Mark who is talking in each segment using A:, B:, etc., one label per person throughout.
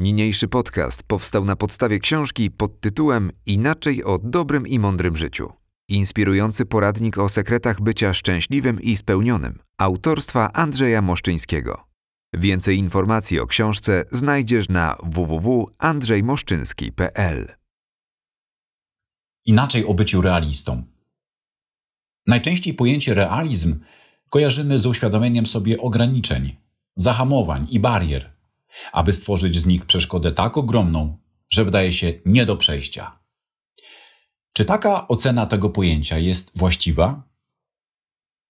A: Niniejszy podcast powstał na podstawie książki pod tytułem Inaczej o dobrym i mądrym życiu. Inspirujący poradnik o sekretach bycia szczęśliwym i spełnionym. Autorstwa Andrzeja Moszczyńskiego. Więcej informacji o książce znajdziesz na www.andrzejmoszczyński.pl.
B: Inaczej o byciu realistą. Najczęściej pojęcie realizm kojarzymy z uświadomieniem sobie ograniczeń, zahamowań i barier, aby stworzyć z nich przeszkodę tak ogromną, że wydaje się nie do przejścia. Czy taka ocena tego pojęcia jest właściwa?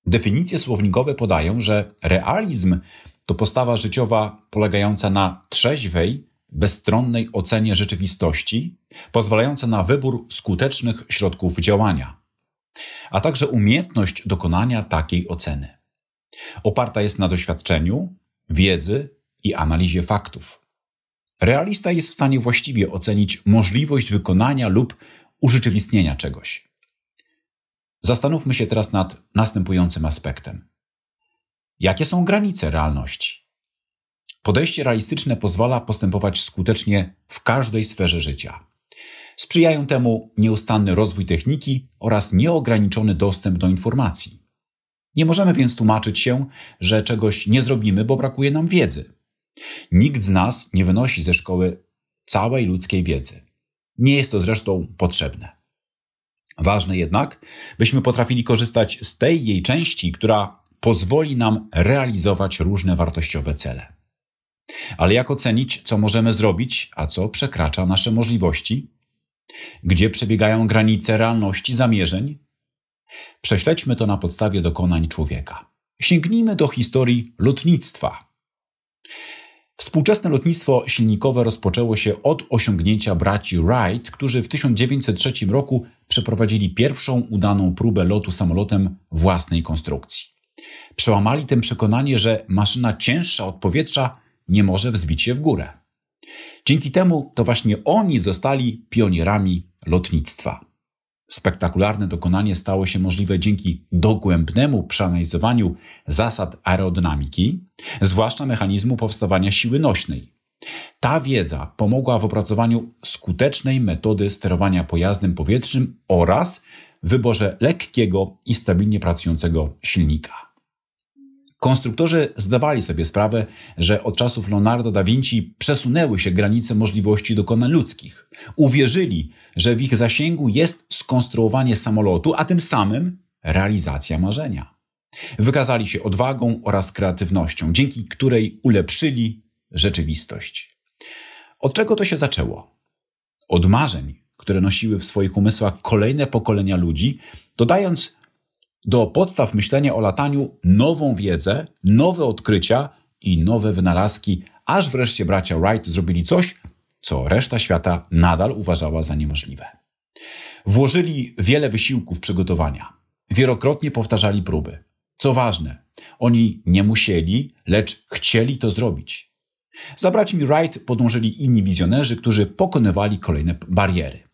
B: Definicje słownikowe podają, że realizm to postawa życiowa polegająca na trzeźwej, bezstronnej ocenie rzeczywistości, pozwalająca na wybór skutecznych środków działania, a także umiejętność dokonania takiej oceny. Oparta jest na doświadczeniu, wiedzy i analizie faktów. Realista jest w stanie właściwie ocenić możliwość wykonania lub urzeczywistnienia czegoś. Zastanówmy się teraz nad następującym aspektem. Jakie są granice realności? Podejście realistyczne pozwala postępować skutecznie w każdej sferze życia. Sprzyjają temu nieustanny rozwój techniki oraz nieograniczony dostęp do informacji. Nie możemy więc tłumaczyć się, że czegoś nie zrobimy, bo brakuje nam wiedzy. Nikt z nas nie wynosi ze szkoły całej ludzkiej wiedzy. Nie jest to zresztą potrzebne. Ważne jednak, byśmy potrafili korzystać z tej jej części, która pozwoli nam realizować różne wartościowe cele. Ale jak ocenić, co możemy zrobić, a co przekracza nasze możliwości? Gdzie przebiegają granice realności zamierzeń? Prześledźmy to na podstawie dokonań człowieka. Sięgnijmy do historii lotnictwa. Współczesne lotnictwo silnikowe rozpoczęło się od osiągnięcia braci Wright, którzy w 1903 roku przeprowadzili pierwszą udaną próbę lotu samolotem własnej konstrukcji. Przełamali tym przekonanie, że maszyna cięższa od powietrza nie może wzbić się w górę. Dzięki temu to właśnie oni zostali pionierami lotnictwa. Spektakularne dokonanie stało się możliwe dzięki dogłębnemu przeanalizowaniu zasad aerodynamiki, zwłaszcza mechanizmu powstawania siły nośnej. Ta wiedza pomogła w opracowaniu skutecznej metody sterowania pojazdem powietrznym oraz wyborze lekkiego i stabilnie pracującego silnika. Konstruktorzy zdawali sobie sprawę, że od czasów Leonardo da Vinci przesunęły się granice możliwości dokonań ludzkich. Uwierzyli, że w ich zasięgu jest skonstruowanie samolotu, a tym samym realizacja marzenia. Wykazali się odwagą oraz kreatywnością, dzięki której ulepszyli rzeczywistość. Od czego to się zaczęło? Od marzeń, które nosiły w swoich umysłach kolejne pokolenia ludzi, dodając do podstaw myślenia o lataniu nową wiedzę, nowe odkrycia i nowe wynalazki, aż wreszcie bracia Wright zrobili coś, co reszta świata nadal uważała za niemożliwe. Włożyli wiele wysiłków przygotowania. Wielokrotnie powtarzali próby. Co ważne, oni nie musieli, lecz chcieli to zrobić. Za braćmi Wright podążyli inni wizjonerzy, którzy pokonywali kolejne bariery.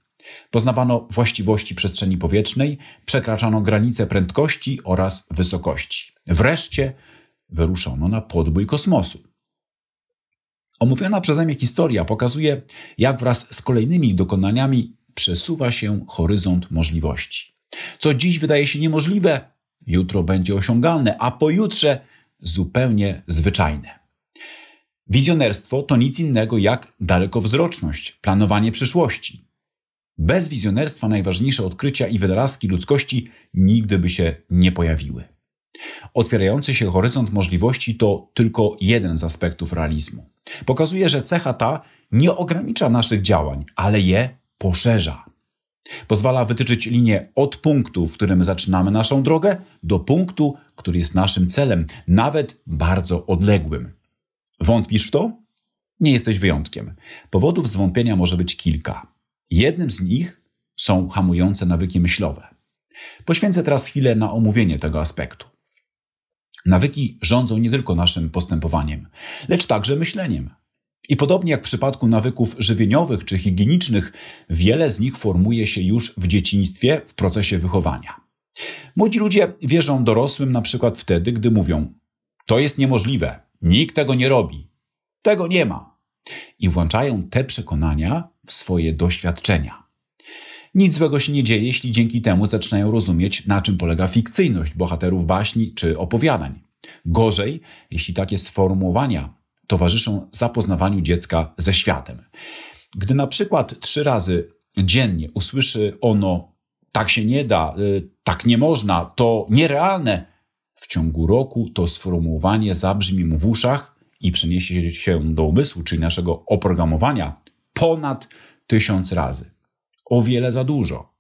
B: Poznawano właściwości przestrzeni powietrznej, przekraczano granice prędkości oraz wysokości. Wreszcie wyruszono na podbój kosmosu. Omówiona przeze mnie historia pokazuje, jak wraz z kolejnymi dokonaniami przesuwa się horyzont możliwości. Co dziś wydaje się niemożliwe, jutro będzie osiągalne, a pojutrze zupełnie zwyczajne. Wizjonerstwo to nic innego jak dalekowzroczność, planowanie przyszłości. Bez wizjonerstwa najważniejsze odkrycia i wynalazki ludzkości nigdy by się nie pojawiły. Otwierający się horyzont możliwości to tylko jeden z aspektów realizmu. Pokazuje, że cecha ta nie ogranicza naszych działań, ale je poszerza. Pozwala wytyczyć linię od punktu, w którym zaczynamy naszą drogę, do punktu, który jest naszym celem, nawet bardzo odległym. Wątpisz w to? Nie jesteś wyjątkiem. Powodów zwątpienia może być kilka. Jednym z nich są hamujące nawyki myślowe. Poświęcę teraz chwilę na omówienie tego aspektu. Nawyki rządzą nie tylko naszym postępowaniem, lecz także myśleniem. I podobnie jak w przypadku nawyków żywieniowych czy higienicznych, wiele z nich formuje się już w dzieciństwie w procesie wychowania. Młodzi ludzie wierzą dorosłym na przykład wtedy, gdy mówią: To jest niemożliwe, nikt tego nie robi, tego nie ma, i włączają te przekonania w swoje doświadczenia. Nic złego się nie dzieje, jeśli dzięki temu zaczynają rozumieć, na czym polega fikcyjność bohaterów baśni czy opowiadań. Gorzej, jeśli takie sformułowania towarzyszą zapoznawaniu dziecka ze światem. Gdy na przykład trzy razy dziennie usłyszy ono tak się nie da, y, tak nie można, to nierealne, w ciągu roku to sformułowanie zabrzmi mu w uszach i przeniesie się do umysłu, czyli naszego oprogramowania, ponad tysiąc razy. O wiele za dużo.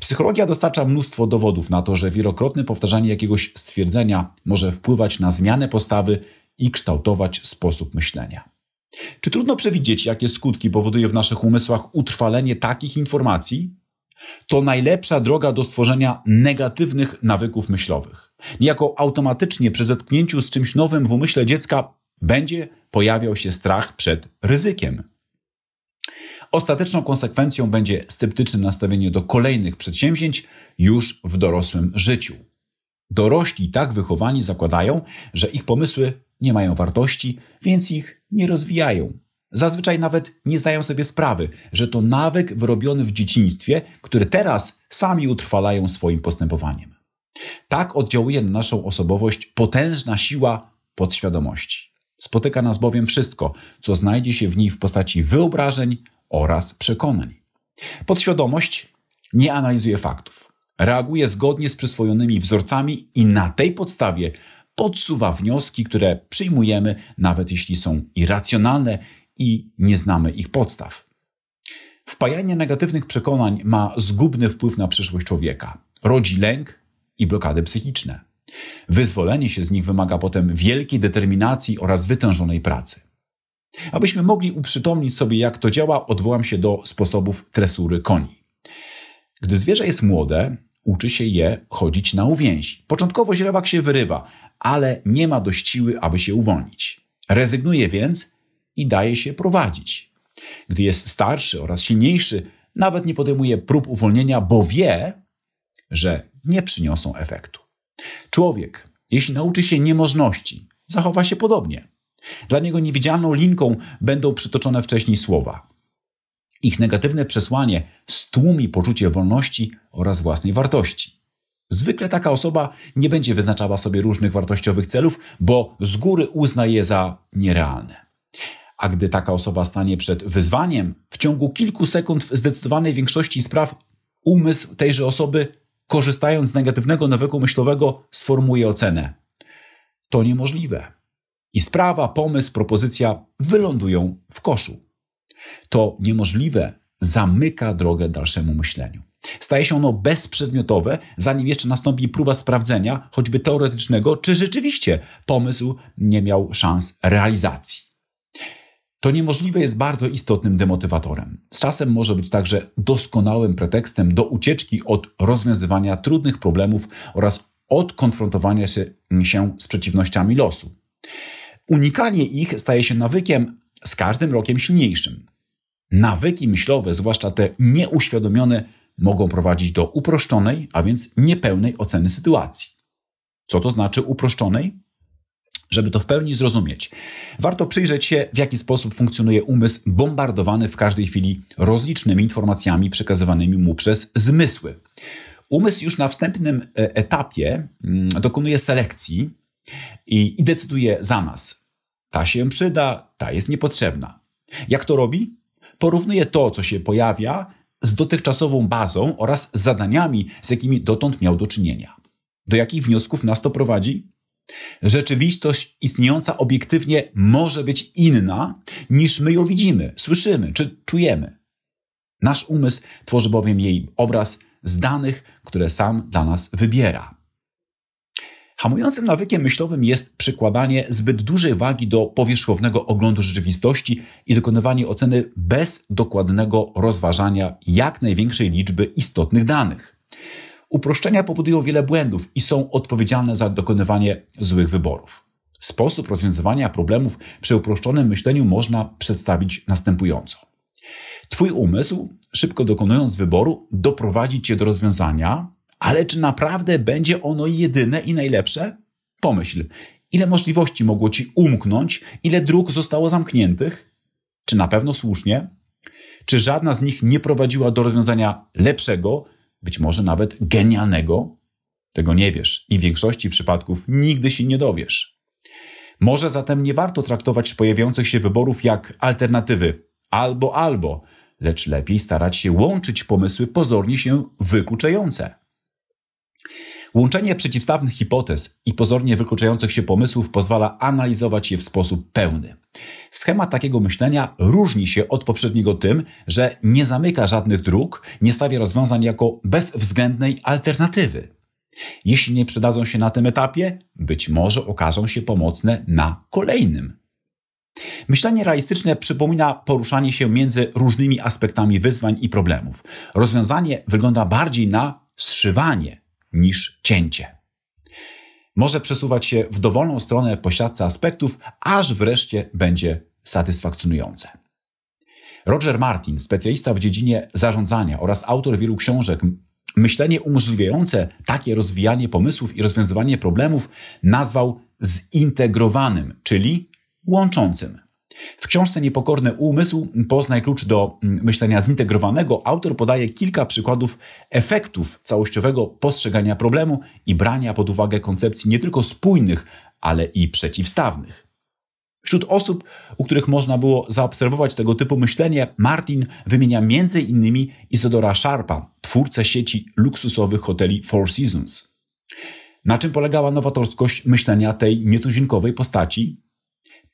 B: Psychologia dostarcza mnóstwo dowodów na to, że wielokrotne powtarzanie jakiegoś stwierdzenia może wpływać na zmianę postawy i kształtować sposób myślenia. Czy trudno przewidzieć, jakie skutki powoduje w naszych umysłach utrwalenie takich informacji? To najlepsza droga do stworzenia negatywnych nawyków myślowych. Niejako automatycznie przy zetknięciu z czymś nowym w umyśle dziecka będzie pojawiał się strach przed ryzykiem. Ostateczną konsekwencją będzie sceptyczne nastawienie do kolejnych przedsięwzięć już w dorosłym życiu. Dorośli tak wychowani zakładają, że ich pomysły nie mają wartości, więc ich nie rozwijają. Zazwyczaj nawet nie zdają sobie sprawy, że to nawyk wyrobiony w dzieciństwie, który teraz sami utrwalają swoim postępowaniem. Tak oddziałuje na naszą osobowość potężna siła podświadomości. Spotyka nas bowiem wszystko, co znajdzie się w niej w postaci wyobrażeń oraz przekonań. Podświadomość nie analizuje faktów. Reaguje zgodnie z przyswojonymi wzorcami i na tej podstawie podsuwa wnioski, które przyjmujemy, nawet jeśli są irracjonalne i nie znamy ich podstaw. Wpajanie negatywnych przekonań ma zgubny wpływ na przyszłość człowieka. Rodzi lęk i blokady psychiczne. Wyzwolenie się z nich wymaga potem wielkiej determinacji oraz wytężonej pracy. Abyśmy mogli uprzytomnić sobie, jak to działa, odwołam się do sposobów tresury koni. Gdy zwierzę jest młode, uczy się je chodzić na uwięzi. Początkowo źrebak się wyrywa, ale nie ma dość siły, aby się uwolnić. Rezygnuje więc i daje się prowadzić. Gdy jest starszy oraz silniejszy, nawet nie podejmuje prób uwolnienia, bo wie, że nie przyniosą efektu. Człowiek, jeśli nauczy się niemożności, zachowa się podobnie. Dla niego niewidzialną linką będą przytoczone wcześniej słowa. Ich negatywne przesłanie stłumi poczucie wolności oraz własnej wartości. Zwykle taka osoba nie będzie wyznaczała sobie różnych wartościowych celów, bo z góry uzna je za nierealne. A gdy taka osoba stanie przed wyzwaniem, w ciągu kilku sekund w zdecydowanej większości spraw umysł tejże osoby, korzystając z negatywnego nawyku myślowego, sformułuje ocenę. To niemożliwe. I sprawa, pomysł, propozycja wylądują w koszu. To niemożliwe zamyka drogę dalszemu myśleniu. Staje się ono bezprzedmiotowe, zanim jeszcze nastąpi próba sprawdzenia, choćby teoretycznego, czy rzeczywiście pomysł nie miał szans realizacji. To niemożliwe jest bardzo istotnym demotywatorem. Z czasem może być także doskonałym pretekstem do ucieczki od rozwiązywania trudnych problemów oraz od konfrontowania się, się z przeciwnościami losu. Unikanie ich staje się nawykiem z każdym rokiem silniejszym. Nawyki myślowe, zwłaszcza te nieuświadomione, mogą prowadzić do uproszczonej, a więc niepełnej oceny sytuacji. Co to znaczy uproszczonej? Żeby to w pełni zrozumieć, warto przyjrzeć się, w jaki sposób funkcjonuje umysł bombardowany w każdej chwili rozlicznymi informacjami przekazywanymi mu przez zmysły. Umysł już na wstępnym e, etapie mm, dokonuje selekcji i, i decyduje za nas. Ta się przyda, ta jest niepotrzebna. Jak to robi? Porównuje to, co się pojawia, z dotychczasową bazą oraz zadaniami, z jakimi dotąd miał do czynienia. Do jakich wniosków nas to prowadzi? Rzeczywistość istniejąca obiektywnie może być inna niż my ją widzimy, słyszymy czy czujemy. Nasz umysł tworzy bowiem jej obraz z danych, które sam dla nas wybiera. Hamującym nawykiem myślowym jest przykładanie zbyt dużej wagi do powierzchownego oglądu rzeczywistości i dokonywanie oceny bez dokładnego rozważania jak największej liczby istotnych danych. Uproszczenia powodują wiele błędów i są odpowiedzialne za dokonywanie złych wyborów. Sposób rozwiązywania problemów przy uproszczonym myśleniu można przedstawić następująco. Twój umysł, szybko dokonując wyboru, doprowadzi cię do rozwiązania, ale czy naprawdę będzie ono jedyne i najlepsze? Pomyśl, ile możliwości mogło ci umknąć, ile dróg zostało zamkniętych? Czy na pewno słusznie? Czy żadna z nich nie prowadziła do rozwiązania lepszego, być może nawet genialnego? Tego nie wiesz i w większości przypadków nigdy się nie dowiesz. Może zatem nie warto traktować pojawiających się wyborów jak alternatywy albo albo, lecz lepiej starać się łączyć pomysły pozornie się wykluczające. Łączenie przeciwstawnych hipotez i pozornie wykluczających się pomysłów pozwala analizować je w sposób pełny. Schemat takiego myślenia różni się od poprzedniego tym, że nie zamyka żadnych dróg, nie stawia rozwiązań jako bezwzględnej alternatywy. Jeśli nie przydadzą się na tym etapie, być może okażą się pomocne na kolejnym. Myślenie realistyczne przypomina poruszanie się między różnymi aspektami wyzwań i problemów. Rozwiązanie wygląda bardziej na zszywanie niż cięcie. Może przesuwać się w dowolną stronę po aspektów, aż wreszcie będzie satysfakcjonujące. Roger Martin, specjalista w dziedzinie zarządzania oraz autor wielu książek, myślenie umożliwiające takie rozwijanie pomysłów i rozwiązywanie problemów nazwał zintegrowanym, czyli łączącym. W książce Niepokorny Umysł poznaj klucz do mm, myślenia zintegrowanego. Autor podaje kilka przykładów efektów całościowego postrzegania problemu i brania pod uwagę koncepcji nie tylko spójnych, ale i przeciwstawnych. Wśród osób, u których można było zaobserwować tego typu myślenie, Martin wymienia m.in. Isadora Sharpa, twórcę sieci luksusowych hoteli Four Seasons. Na czym polegała nowatorskość myślenia tej nietuzinkowej postaci?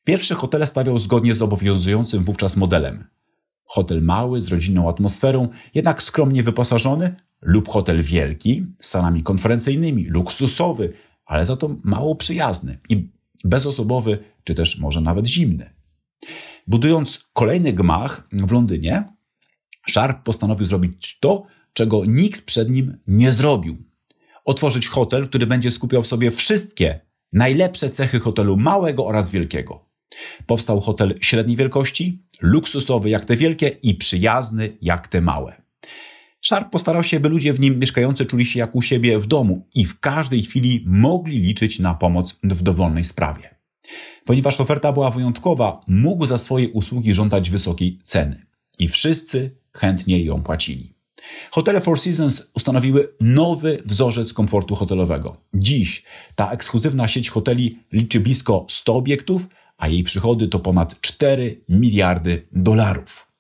B: Pierwsze hotele stawiał zgodnie z obowiązującym wówczas modelem. Hotel mały, z rodzinną atmosferą, jednak skromnie wyposażony, lub hotel wielki, z salami konferencyjnymi, luksusowy, ale za to mało przyjazny i bezosobowy, czy też może nawet zimny. Budując kolejny gmach w Londynie, Sharp postanowił zrobić to, czego nikt przed nim nie zrobił. Otworzyć hotel, który będzie skupiał w sobie wszystkie najlepsze cechy hotelu małego oraz wielkiego. Powstał hotel średniej wielkości, luksusowy jak te wielkie i przyjazny jak te małe. Sharp postarał się, by ludzie w nim mieszkający czuli się jak u siebie w domu i w każdej chwili mogli liczyć na pomoc w dowolnej sprawie. Ponieważ oferta była wyjątkowa, mógł za swoje usługi żądać wysokiej ceny. I wszyscy chętnie ją płacili. Hotele Four Seasons ustanowiły nowy wzorzec komfortu hotelowego. Dziś ta ekskluzywna sieć hoteli liczy blisko 100 obiektów, a jej przychody to ponad 4 miliardy dolarów.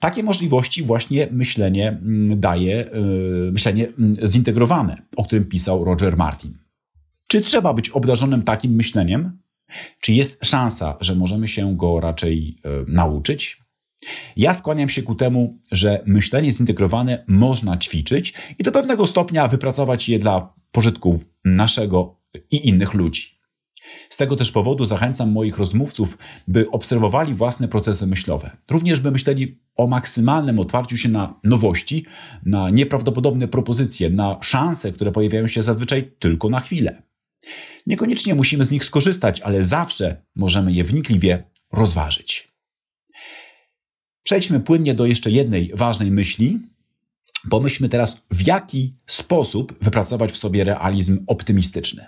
B: Takie możliwości właśnie myślenie mm, daje, yy, myślenie mm, zintegrowane, o którym pisał Roger Martin. Czy trzeba być obdarzonym takim myśleniem? Czy jest szansa, że możemy się go raczej yy, nauczyć? Ja skłaniam się ku temu, że myślenie zintegrowane można ćwiczyć i do pewnego stopnia wypracować je dla pożytku naszego i innych ludzi. Z tego też powodu zachęcam moich rozmówców, by obserwowali własne procesy myślowe. Również by myśleli o maksymalnym otwarciu się na nowości, na nieprawdopodobne propozycje, na szanse, które pojawiają się zazwyczaj tylko na chwilę. Niekoniecznie musimy z nich skorzystać, ale zawsze możemy je wnikliwie rozważyć. Przejdźmy płynnie do jeszcze jednej ważnej myśli. Pomyślmy teraz, w jaki sposób wypracować w sobie realizm optymistyczny.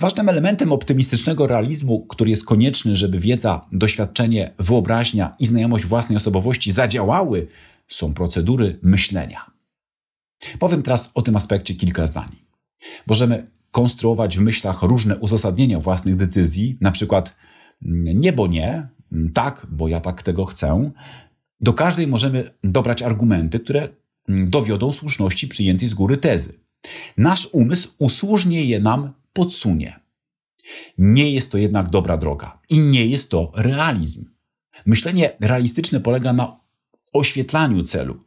B: Ważnym elementem optymistycznego realizmu, który jest konieczny, żeby wiedza, doświadczenie, wyobraźnia i znajomość własnej osobowości zadziałały, są procedury myślenia. Powiem teraz o tym aspekcie kilka zdań. Możemy konstruować w myślach różne uzasadnienia własnych decyzji, na przykład mm, nie, bo nie, mm, tak, bo ja tak tego chcę. Do każdej możemy dobrać argumenty, które mm, dowiodą słuszności przyjętej z góry tezy. Nasz umysł usłużnie je nam podsunie. Nie jest to jednak dobra droga i nie jest to realizm. Myślenie realistyczne polega na oświetlaniu celu,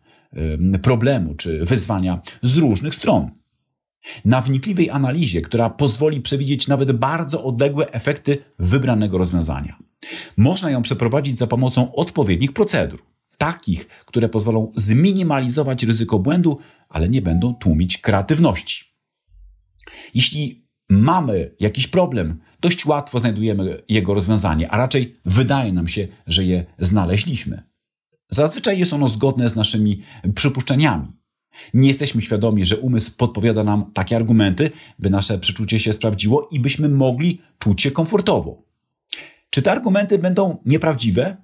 B: problemu czy wyzwania z różnych stron. Na wnikliwej analizie, która pozwoli przewidzieć nawet bardzo odległe efekty wybranego rozwiązania. Można ją przeprowadzić za pomocą odpowiednich procedur, takich, które pozwolą zminimalizować ryzyko błędu, ale nie będą tłumić kreatywności. Jeśli mamy jakiś problem, dość łatwo znajdujemy jego rozwiązanie, a raczej wydaje nam się, że je znaleźliśmy. Zazwyczaj jest ono zgodne z naszymi przypuszczeniami. Nie jesteśmy świadomi, że umysł podpowiada nam takie argumenty, by nasze przeczucie się sprawdziło i byśmy mogli czuć się komfortowo. Czy te argumenty będą nieprawdziwe?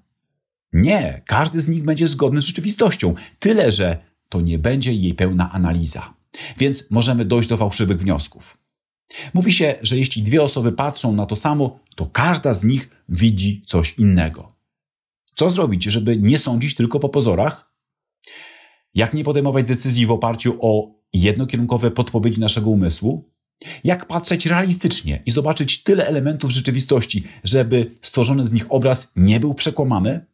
B: Nie, każdy z nich będzie zgodny z rzeczywistością, tyle że to nie będzie jej pełna analiza. Więc możemy dojść do fałszywych wniosków. Mówi się, że jeśli dwie osoby patrzą na to samo, to każda z nich widzi coś innego. Co zrobić, żeby nie sądzić tylko po pozorach? Jak nie podejmować decyzji w oparciu o jednokierunkowe podpowiedzi naszego umysłu? Jak patrzeć realistycznie i zobaczyć tyle elementów rzeczywistości, żeby stworzony z nich obraz nie był przekłamany?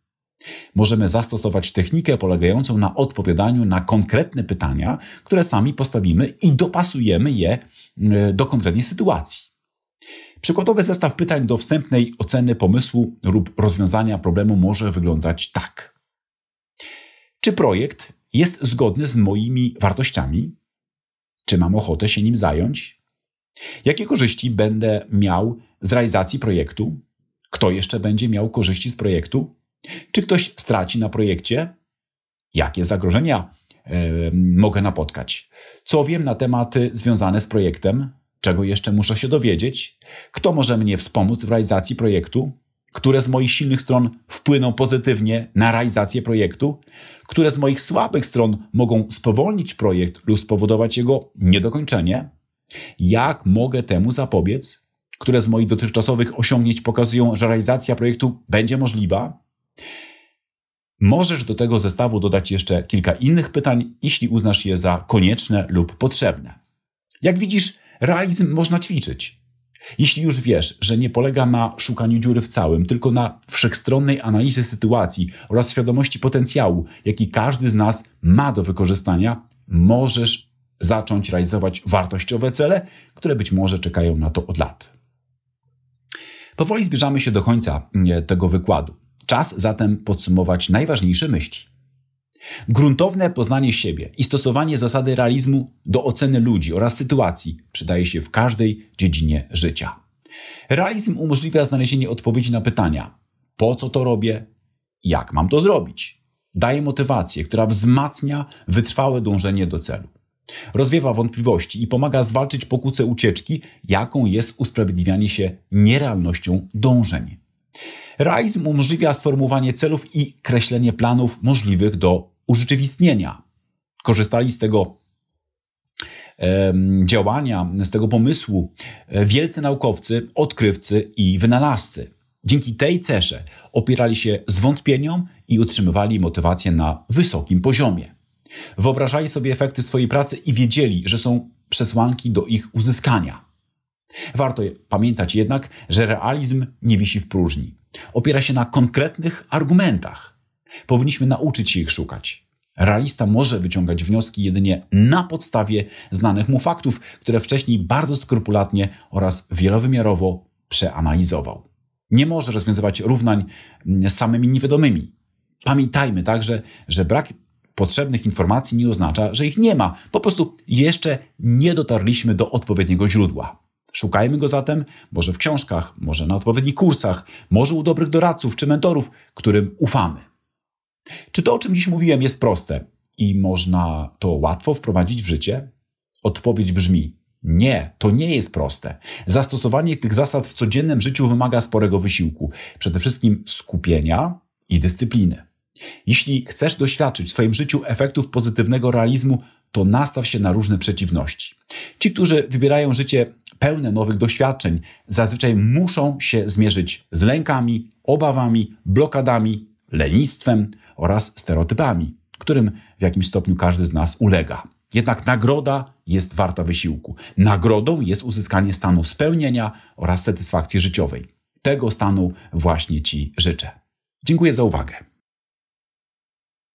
B: Możemy zastosować technikę polegającą na odpowiadaniu na konkretne pytania, które sami postawimy i dopasujemy je do konkretnej sytuacji. Przykładowy zestaw pytań do wstępnej oceny pomysłu lub rozwiązania problemu może wyglądać tak. Czy projekt jest zgodny z moimi wartościami? Czy mam ochotę się nim zająć? Jakie korzyści będę miał z realizacji projektu? Kto jeszcze będzie miał korzyści z projektu? Czy ktoś straci na projekcie? Jakie zagrożenia mogę napotkać? Co wiem na tematy związane z projektem? Czego jeszcze muszę się dowiedzieć? Kto może mnie wspomóc w realizacji projektu? Które z moich silnych stron wpłyną pozytywnie na realizację projektu? Które z moich słabych stron mogą spowolnić projekt lub spowodować jego niedokończenie? Jak mogę temu zapobiec? Które z moich dotychczasowych osiągnięć pokazują, że realizacja projektu będzie możliwa? Możesz do tego zestawu dodać jeszcze kilka innych pytań, jeśli uznasz je za konieczne lub potrzebne. Jak widzisz, realizm można ćwiczyć. Jeśli już wiesz, że nie polega na szukaniu dziury w całym, tylko na wszechstronnej analizie sytuacji oraz świadomości potencjału, jaki każdy z nas ma do wykorzystania, możesz zacząć realizować wartościowe cele, które być może czekają na to od lat. Powoli zbliżamy się do końca tego wykładu. Czas zatem podsumować najważniejsze myśli. Gruntowne poznanie siebie i stosowanie zasady realizmu do oceny ludzi oraz sytuacji przydaje się w każdej dziedzinie życia. Realizm umożliwia znalezienie odpowiedzi na pytania: po co to robię? Jak mam to zrobić? Daje motywację, która wzmacnia wytrwałe dążenie do celu. Rozwiewa wątpliwości i pomaga zwalczyć pokusę ucieczki, jaką jest usprawiedliwianie się nierealnością dążeń. Realizm umożliwia sformułowanie celów i kreślenie planów możliwych do urzeczywistnienia. Korzystali z tego działania, z tego pomysłu e, wielcy naukowcy, odkrywcy i wynalazcy. Dzięki tej cesze opierali się zwątpieniom i utrzymywali motywację na wysokim poziomie. Wyobrażali sobie efekty swojej pracy i wiedzieli, że są przesłanki do ich uzyskania. Warto pamiętać jednak, że realizm nie wisi w próżni. Opiera się na konkretnych argumentach. Powinniśmy nauczyć się ich szukać. Realista może wyciągać wnioski jedynie na podstawie znanych mu faktów, które wcześniej bardzo skrupulatnie oraz wielowymiarowo przeanalizował. Nie może rozwiązywać równań z samymi niewiadomymi. Pamiętajmy także, że brak potrzebnych informacji nie oznacza, że ich nie ma. Po prostu jeszcze nie dotarliśmy do odpowiedniego źródła. Szukajmy go zatem może w książkach, może na odpowiednich kursach, może u dobrych doradców czy mentorów, którym ufamy. Czy to, o czym dziś mówiłem, jest proste i można to łatwo wprowadzić w życie? Odpowiedź brzmi: nie, to nie jest proste. Zastosowanie tych zasad w codziennym życiu wymaga sporego wysiłku, przede wszystkim skupienia i dyscypliny. Jeśli chcesz doświadczyć w swoim życiu efektów pozytywnego realizmu, to nastaw się na różne przeciwności. Ci, którzy wybierają życie pełne nowych doświadczeń, zazwyczaj muszą się zmierzyć z lękami, obawami, blokadami, lenistwem oraz stereotypami, którym w jakimś stopniu każdy z nas ulega. Jednak nagroda jest warta wysiłku. Nagrodą jest uzyskanie stanu spełnienia oraz satysfakcji życiowej. Tego stanu właśnie Ci życzę. Dziękuję za uwagę.